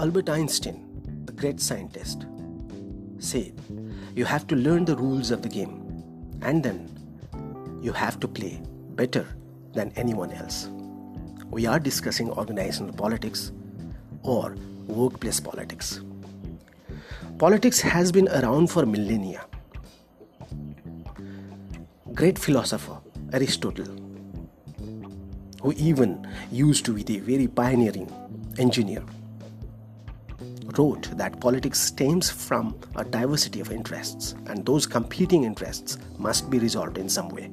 Albert Einstein, the great scientist, said, You have to learn the rules of the game, and then you have to play better than anyone else. We are discussing organizational politics or workplace politics. Politics has been around for millennia. Great philosopher Aristotle, who even used to be the very pioneering engineer, wrote that politics stems from a diversity of interests, and those competing interests must be resolved in some way.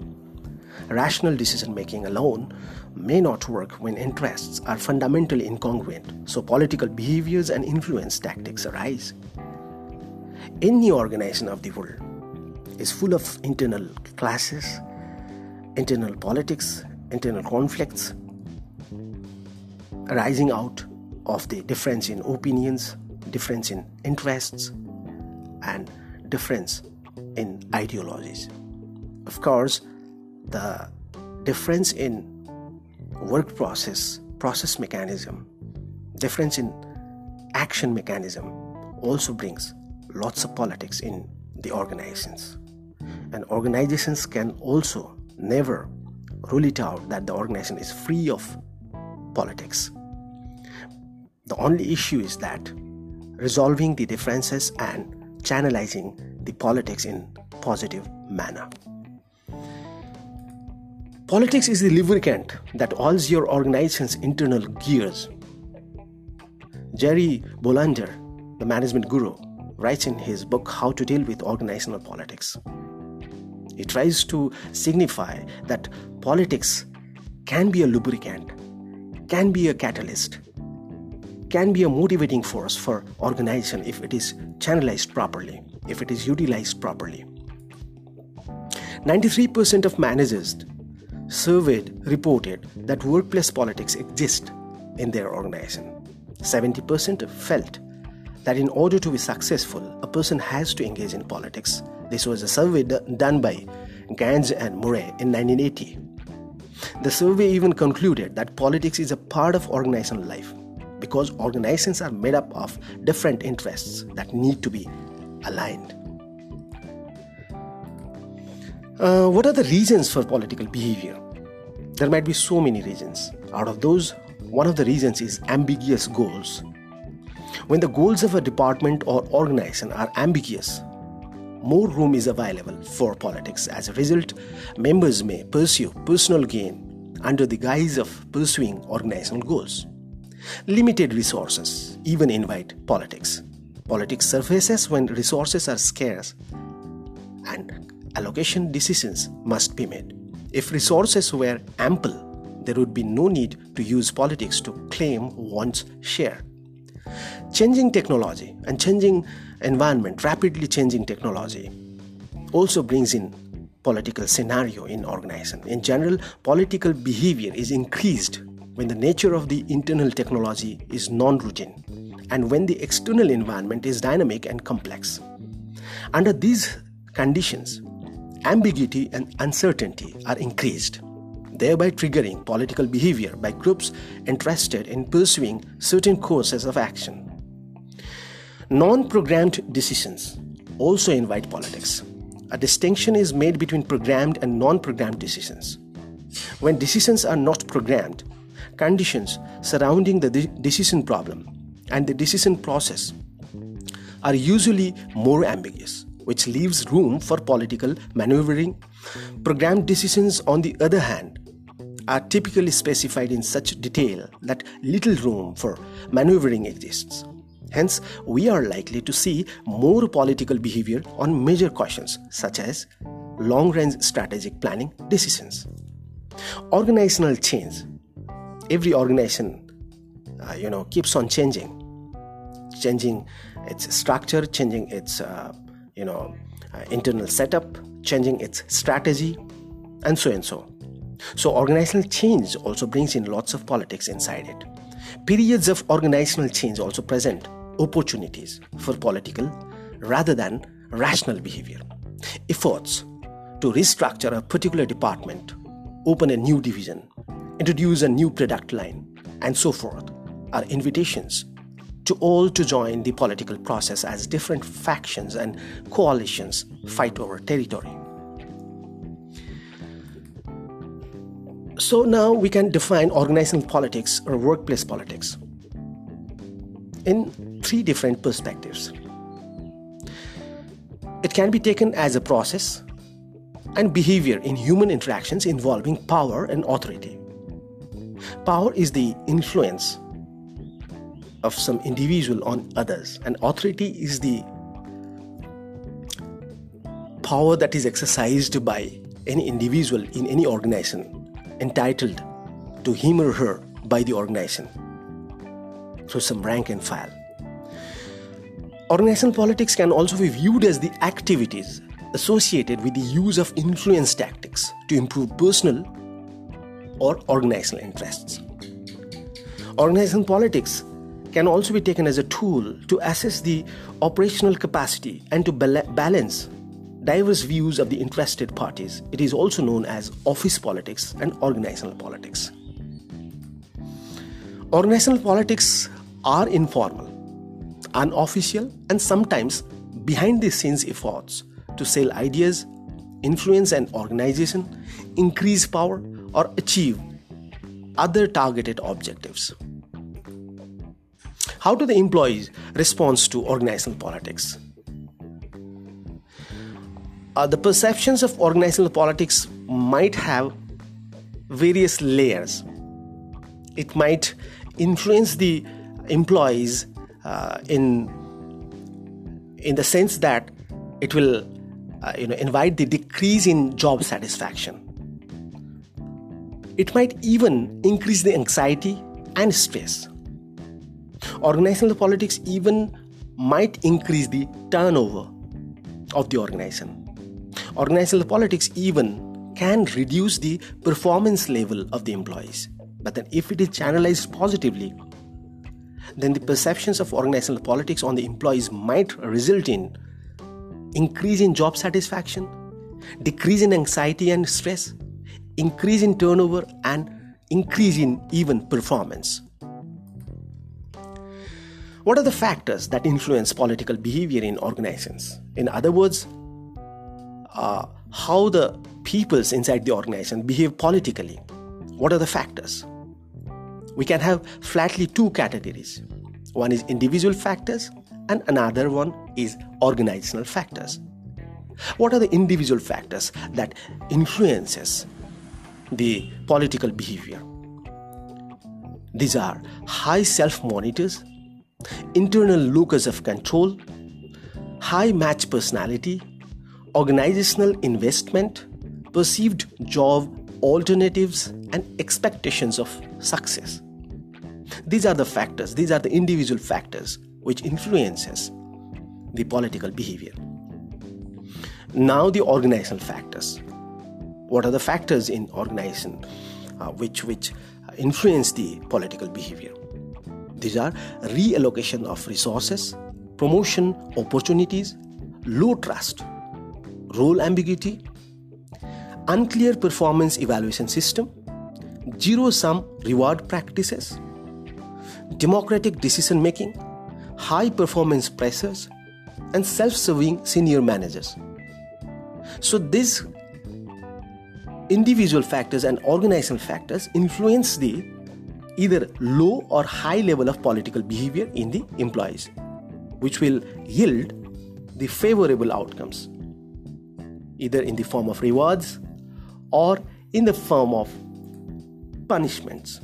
Rational decision making alone may not work when interests are fundamentally incongruent, so political behaviors and influence tactics arise. Any organization of the world is full of internal clashes, internal politics, internal conflicts arising out of the difference in opinions, difference in interests, and difference in ideologies. Of course, the difference in work process, process mechanism, difference in action mechanism also brings lots of politics in the organizations. And organizations can also never rule it out that the organization is free of politics. The only issue is that resolving the differences and channelizing the politics in positive manner. Politics is the lubricant that oils your organization's internal gears. Jerry Bolander, the management guru, writes in his book How to Deal with Organizational Politics. He tries to signify that politics can be a lubricant, can be a catalyst, can be a motivating force for organization if it is channelized properly, if it is utilized properly. 93% of managers surveyed reported that workplace politics exist in their organization. 70% felt that in order to be successful, a person has to engage in politics. This was a survey d- done by Gandz and Murray in 1980. The survey even concluded that politics is a part of organizational life because organizations are made up of different interests that need to be aligned. Uh, what are the reasons for political behavior? There might be so many reasons. Out of those, one of the reasons is ambiguous goals. When the goals of a department or organization are ambiguous, more room is available for politics. As a result, members may pursue personal gain under the guise of pursuing organizational goals. Limited resources even invite politics. Politics surfaces when resources are scarce and allocation decisions must be made. If resources were ample, there would be no need to use politics to claim one's share. Changing technology and changing environment, rapidly changing technology, also brings in political scenario in organization. In general, political behavior is increased when the nature of the internal technology is non-routine and when the external environment is dynamic and complex. Under these conditions, ambiguity and uncertainty are increased, thereby triggering political behavior by groups interested in pursuing certain courses of action. Non programmed decisions also invite politics. A distinction is made between programmed and non programmed decisions. When decisions are not programmed, conditions surrounding the de- decision problem and the decision process are usually more ambiguous which leaves room for political maneuvering. Programmed decisions, on the other hand, are typically specified in such detail that little room for maneuvering exists. Hence, we are likely to see more political behavior on major questions such as long range strategic planning decisions. Organizational change. Every organization, uh, you know, keeps on changing, changing its structure, changing its uh, you know uh, internal setup changing its strategy and so and so. So organizational change also brings in lots of politics inside it. Periods of organizational change also present opportunities for political rather than rational behavior. Efforts to restructure a particular department open a new division introduce a new product line and so forth are invitations to all to join the political process as different factions and coalitions fight over territory. So now we can define organizational politics or workplace politics in three different perspectives. It can be taken as a process and behavior in human interactions involving power and authority. Power is the influence of some individual on others, and authority is the power that is exercised by any individual in any organization entitled to him or her by the organization through some rank and file. Organizational politics can also be viewed as the activities associated with the use of influence tactics to improve personal or organizational interests. Organizational politics can also be taken as a tool to assess the operational capacity and to balance diverse views of the interested parties. It is also known as office politics and organizational politics. Organizational politics are informal, unofficial, and sometimes behind the scenes efforts to sell ideas, influence an organization, increase power, or achieve other targeted objectives. How do the employees respond to organizational politics? uh, the perceptions of organizational politics might have various layers. It might influence the employees uh, in in the sense that it will uh, you know invite the decrease in job satisfaction. It might even increase the anxiety and stress. Organizational politics even might increase the turnover of the organization. Organizational politics even can reduce the performance level of the employees. But then, if it is channelized positively, then the perceptions of organizational politics on the employees might result in increase in job satisfaction, decrease in anxiety and stress, increase in turnover, and increase in even performance. What are the factors that influence political behavior in organizations? In other words, uh, how the peoples inside the organization behave politically. What are the factors? We can have flatly two categories. One is individual factors and another one is organizational factors. What are the individual factors that influences the political behavior? These are high self monitors, internal locus of control, high Mach personality, organizational investment, perceived job alternatives, and expectations of success. These are the factors, these are the individual factors which influences the political behavior. Now the organizational factors. What are the factors in organization uh, which which influence the political behavior? These are reallocation of resources, promotion opportunities, low trust, role ambiguity, unclear performance evaluation system, zero sum reward practices, democratic decision making, high performance pressures, and self serving senior managers. So, these individual factors and organizational factors influence the either low or high level of political behavior in the employees, which will yield the favorable outcomes either in the form of rewards or in the form of punishments.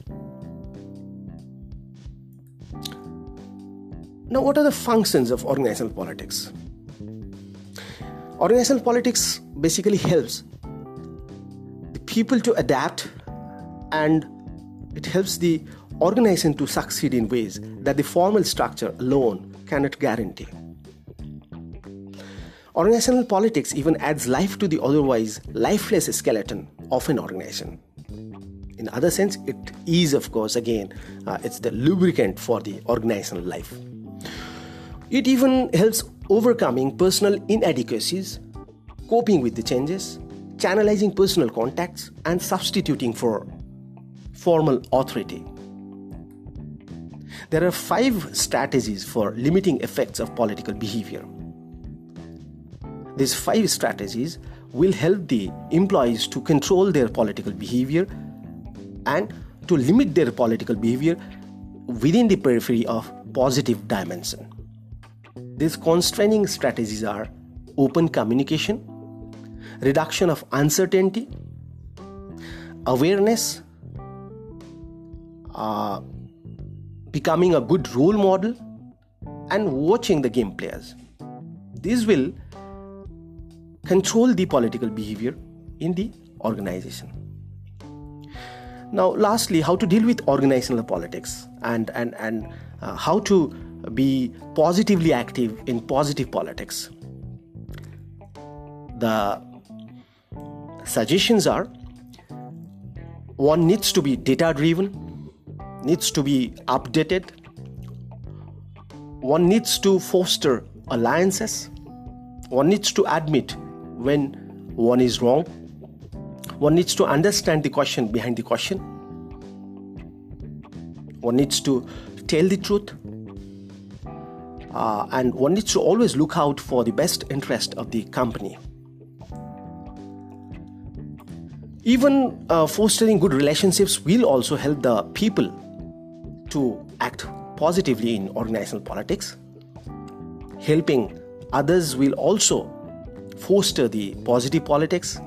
Now, what are the functions of organizational politics? Organizational politics basically helps people to adapt and it helps the organization to succeed in ways that the formal structure alone cannot guarantee. Organizational politics even adds life to the otherwise lifeless skeleton of an organization. In other sense, it is, of course, again, uh, it's the lubricant for the organizational life. It even helps overcoming personal inadequacies, coping with the changes, channelizing personal contacts, and substituting for formal authority. There are five strategies for limiting effects of political behavior. These five strategies will help the employees to control their political behavior and to limit their political behavior within the periphery of positive dimension. These constraining strategies are open communication, reduction of uncertainty, awareness, uh, becoming a good role model, and watching the game players. This will control the political behavior in the organization. Now, lastly, how to deal with organizational politics and and and uh, how to be positively active in positive politics. The suggestions are one needs to be data driven needs to be updated one needs to foster alliances one needs to admit when one is wrong one needs to understand the question behind the question one needs to tell the truth uh, and one needs to always look out for the best interest of the company even uh, fostering good relationships will also help the people to act positively in organizational politics. Helping others will also foster the positive politics.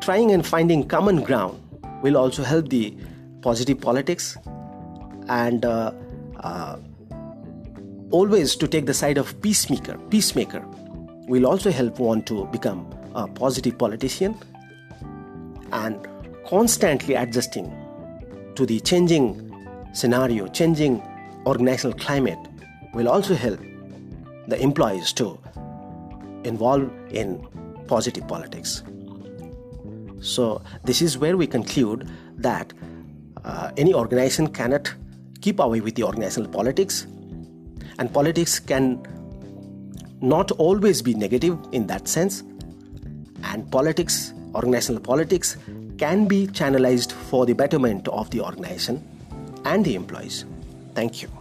Trying and finding common ground will also help the positive politics. And uh, uh, always to take the side of peacemaker peacemaker will also help one to become a positive politician and constantly adjusting to the changing scenario, changing organizational climate will also help the employees to involve in positive politics. So, this is where we conclude that uh, any organization cannot keep away with the organizational politics, and politics can not always be negative in that sense, and politics organizational politics can be channelized for the betterment of the organization and the employees. Thank you.